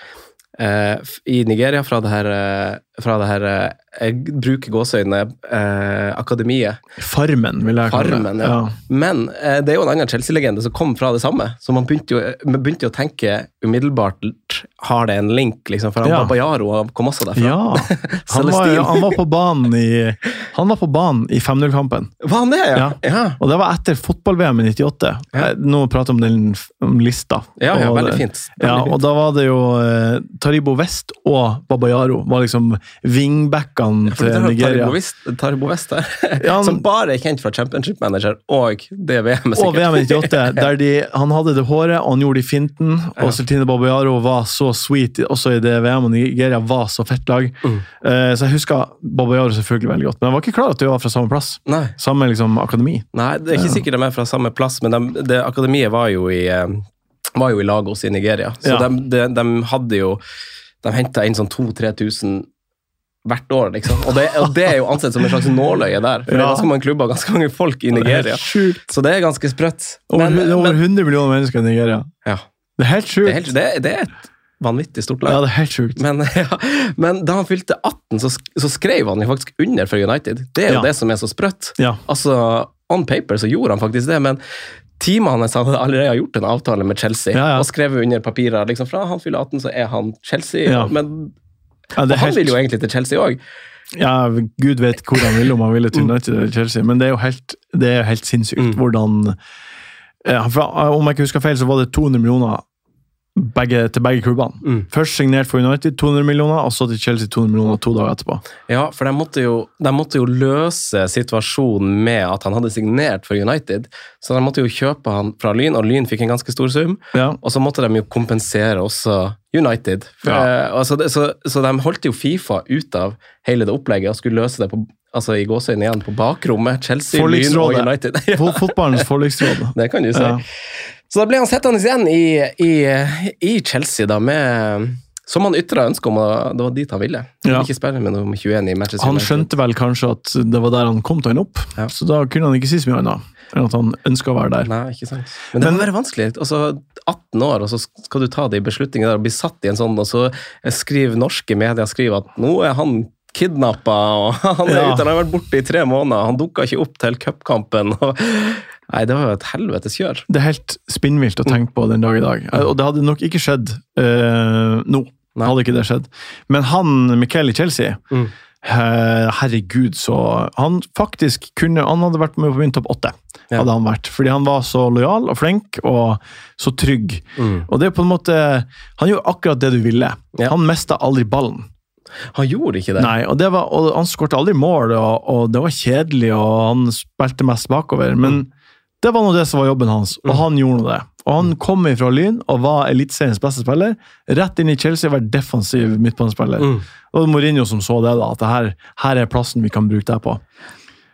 eh, i Nigeria fra det her, eh, fra det her eh, jeg bruker gåseøyne eh, akademiet. Farmen, vil jeg kalle Farmen, det. ja. Men eh, det er jo en annen Chelsea-legende som kom fra det samme. Så man begynte jo, man begynte jo å tenke umiddelbart Har det en link, liksom? For han Ja. Babayaro kom også derfra. Ja. Han var, han var på banen i, han var på banen i 5-0-kampen. Var han det, ja? Ja. Ja, Og det var etter fotball-VM i 98. Ja. Eh, Nå prater vi om den om lista. ja, ja Og veldig fint. Veldig Ja, fint. og da var det jo eh, Taribo West og Babayaro var liksom wingbackene til er Nigeria. Taribo West, der, Ja, han- som bare er kjent fra Championship Manager og det VM-et. Og VM 98, der de, han hadde det håret, og han gjorde det i finten. Ja. Og Sertine Babayaro var så sweet også i det VM, og Nigeria var så fett lag. Mm. Uh, så jeg husker Babayaro selvfølgelig veldig godt. Men jeg var ikke klar at de var fra samme plass. Nei, Samme liksom akademi. nei, det er ikke sikkert de er fra samme plass, men de, det akademiet var jo i, uh, var jo i Lagos i Nigeria. Så Ja. de, de, de hadde jo De henta inn sånn 2000-3000 hvert år, liksom. Og det, og det er jo ansett som en slags nåløye der. For ja. Da skal man klubbe ganske mange folk i er Nigeria. Det. Så det er ganske sprøtt. Over, Men, det er over men, 100 millioner mennesker i Nigeria. ja, Det er helt det, sjukt. er helt, det, det er et vanvittig stort lag. Ja, det er helt sjukt. Men, ja, men da han fylte 18, så, så skrev han jo faktisk under for United. Det er jo Ja. det som er så sprøtt. Altså, On paper så gjorde han faktisk det, men teamet hans hadde allerede gjort en avtale med Chelsea Ja, ja. og skrevet under papirer. liksom Fra han fyller 18, så er han Chelsea. Ja. Men Ja, og han helt, vil jo egentlig til Chelsea òg. ja, Gud vet hvor han ville, om han ville til United eller Chelsea, men det er jo helt, det er helt sinnssykt Mm. hvordan ja, for, Om jeg ikke husker feil, så var det 200 millioner begge, til begge klubbene. Mm. Først signert for United 200 millioner, og så til Chelsea 200 millioner to dager etterpå. Ja, for de måtte, jo, de måtte jo løse situasjonen med at han hadde signert for United. Så de måtte jo kjøpe han fra Lyn, og Lyn fikk en ganske stor sum. Ja. Og så måtte de jo kompensere også United. For, Ja. eh, altså så, så de holdt jo Fifa ut av hele det opplegget og skulle løse det på, altså i gåsøyne igjen på bakrommet. Chelsea, Lyn og United. ja, Fotballens forliksråd. det kan du si. Ja. Så da ble han sittende igjen i, i, i Chelsea, da, med som han ytra ønske om, og det var dit han ville. Han Ja. ikke spille med nummer 21 i Manchester Han skjønte vel kanskje at det var der han kom til å ende opp, Ja. så da kunne han ikke si så mye annet enn at han ønska å være der. Nei, ikke sant. Men det må være vanskelig. Altså, 18 år, og så skal du ta de beslutningene der og bli satt i en sånn, og så skriver norske medier skriver at nå er han kidnappa, og han er Ja. ute, han har vært borte i tre måneder, han dukka ikke opp til cupkampen. og- Nei, det var jo et helvetes kjør. Det er helt spinnvilt å tenke på den dag i dag. Og det hadde nok ikke skjedd uh, nå. Nei. Hadde ikke det skjedd. Men han, Miquel i Chelsea Mm. uh, Herregud, så Han faktisk kunne Han hadde vært med på min topp åtte. Ja. Hadde han vært. Fordi han var så lojal og flink og så trygg. Og det er på en måte Han gjorde akkurat det du ville. Ja. Han mista aldri ballen. Han gjorde ikke det. Nei, og, det var, og Han skårte aldri mål, og, og det var kjedelig, og han spilte mest bakover. Men det var nå det som var jobben hans, og han gjorde nå det. Og Han kom fra Lyn og var eliteseriens beste spiller. Rett inn i Chelsea og vært defensiv midtbanespiller. Mm. Og Mourinho som så det, da, at det her, her er plassen vi kan bruke deg på.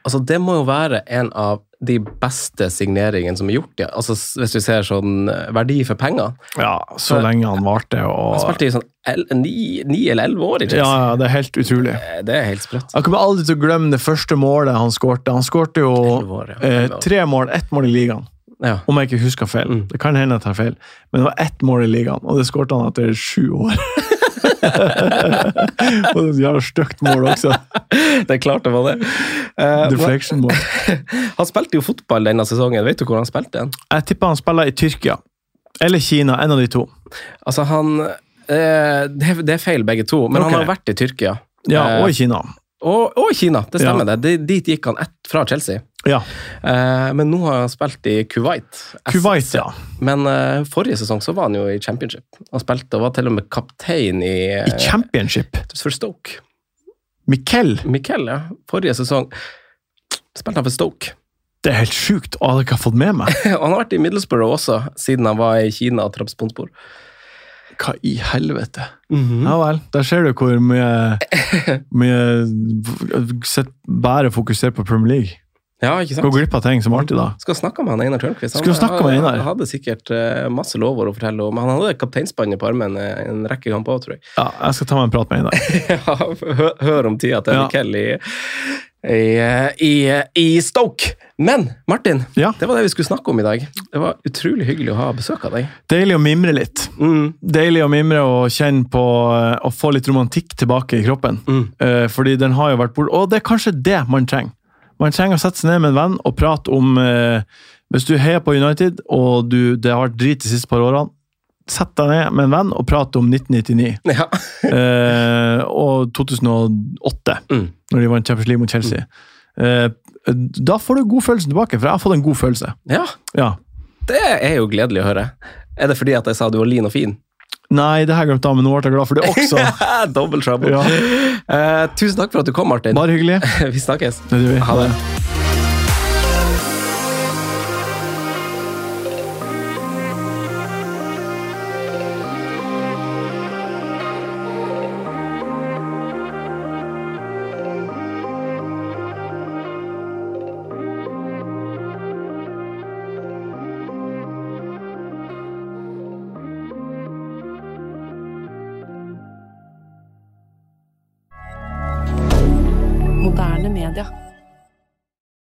Altså, det må jo være en av de beste signeringene som er gjort. Ja. Altså, hvis vi ser sånn eh, verdi for penger. Ja, Så Så- lenge han varte. Han Og, spilte i sånn ni, eller elleve år Ikke? ja, ja, det er helt utrolig. Det er helt sprøtt. Jeg kommer aldri til å glemme det første målet han skårte. Han skårte jo år, ja. eh, tre mål, ett mål i ligaen. Ja. Om jeg ikke husker feil. Mm. Det kan hende jeg tar feil, men det var ett mål i ligaen, og det skårte han etter sju år. Og et jævla stygt mål også. Det er klart det var det. Uh, Deflection-mål. han spilte jo fotball denne sesongen. Vet du hvor han spilte? den? Jeg tipper han spiller i Tyrkia. Eller Kina, en av de to. Altså, han uh, det, er- det er feil, begge to, men okay. han har vært i Tyrkia. Ja, Eh, og i Kina. Og, og Kina, det stemmer Ja. det. De- Dit gikk han ett fra Chelsea. Ja. Eh, men nå har han spilt i Kuwait. Kuwait, ja. Men eh, forrige sesong så var han jo i championship. Han spilte og var til og med kaptein i, I eh, championship. for Stoke. Mikkel, Mikkel, ja. Forrige sesong spilte han for Stoke. det er helt sjukt. Jeg ikke fått med meg. Han har vært i Middlesbrough også, siden han var i Kina og Trabzonspor. Hva i helvete? Ja vel. Der ser du hvor mye, mye sett bare fokusert på Premier League. Ja, ikke sant? Gå glipp av ting som alltid, da. Skal snakke med han Einar Tørnquist. Han, med Einar. han hadde sikkert eh, masse lover å fortelle om. Han hadde kapteinspannet på armen eh, en rekke kamper òg, tror jeg. Ja, jeg skal ta meg en prat med Einar. Ja, hø hør om tida til Ja. Mikkel i, i, Stoke. Men Martin, Ja. det var det vi skulle snakke om i dag. Det var utrolig hyggelig å ha besøk av deg. Deilig å mimre litt. Mm, Deilig å mimre og kjenne på eh, å få litt romantikk tilbake i kroppen. mm. Eh, fordi den har jo vært bort, og det er kanskje det man trenger. Man trenger å sette seg ned med en venn og prate om eh, Hvis du heier på United og du, det har vært drit de siste par årene, sett deg ned med en venn og prate om 1999 Ja. eh, og 2008, Mm. når de vant Champions League mot Chelsea. Eh, da får du god følelse tilbake, for jeg har fått en god følelse. ja, Ja. det er jo gledelig å høre. Er det fordi at jeg sa du var lin og fin? Nei, det har jeg glemt av, men nå ble jeg glad for det også. Double trouble. Ja. Eh, tusen takk for at du kom, Martin. Bare hyggelig. Vi snakkes. Det gjør vi. Ha det.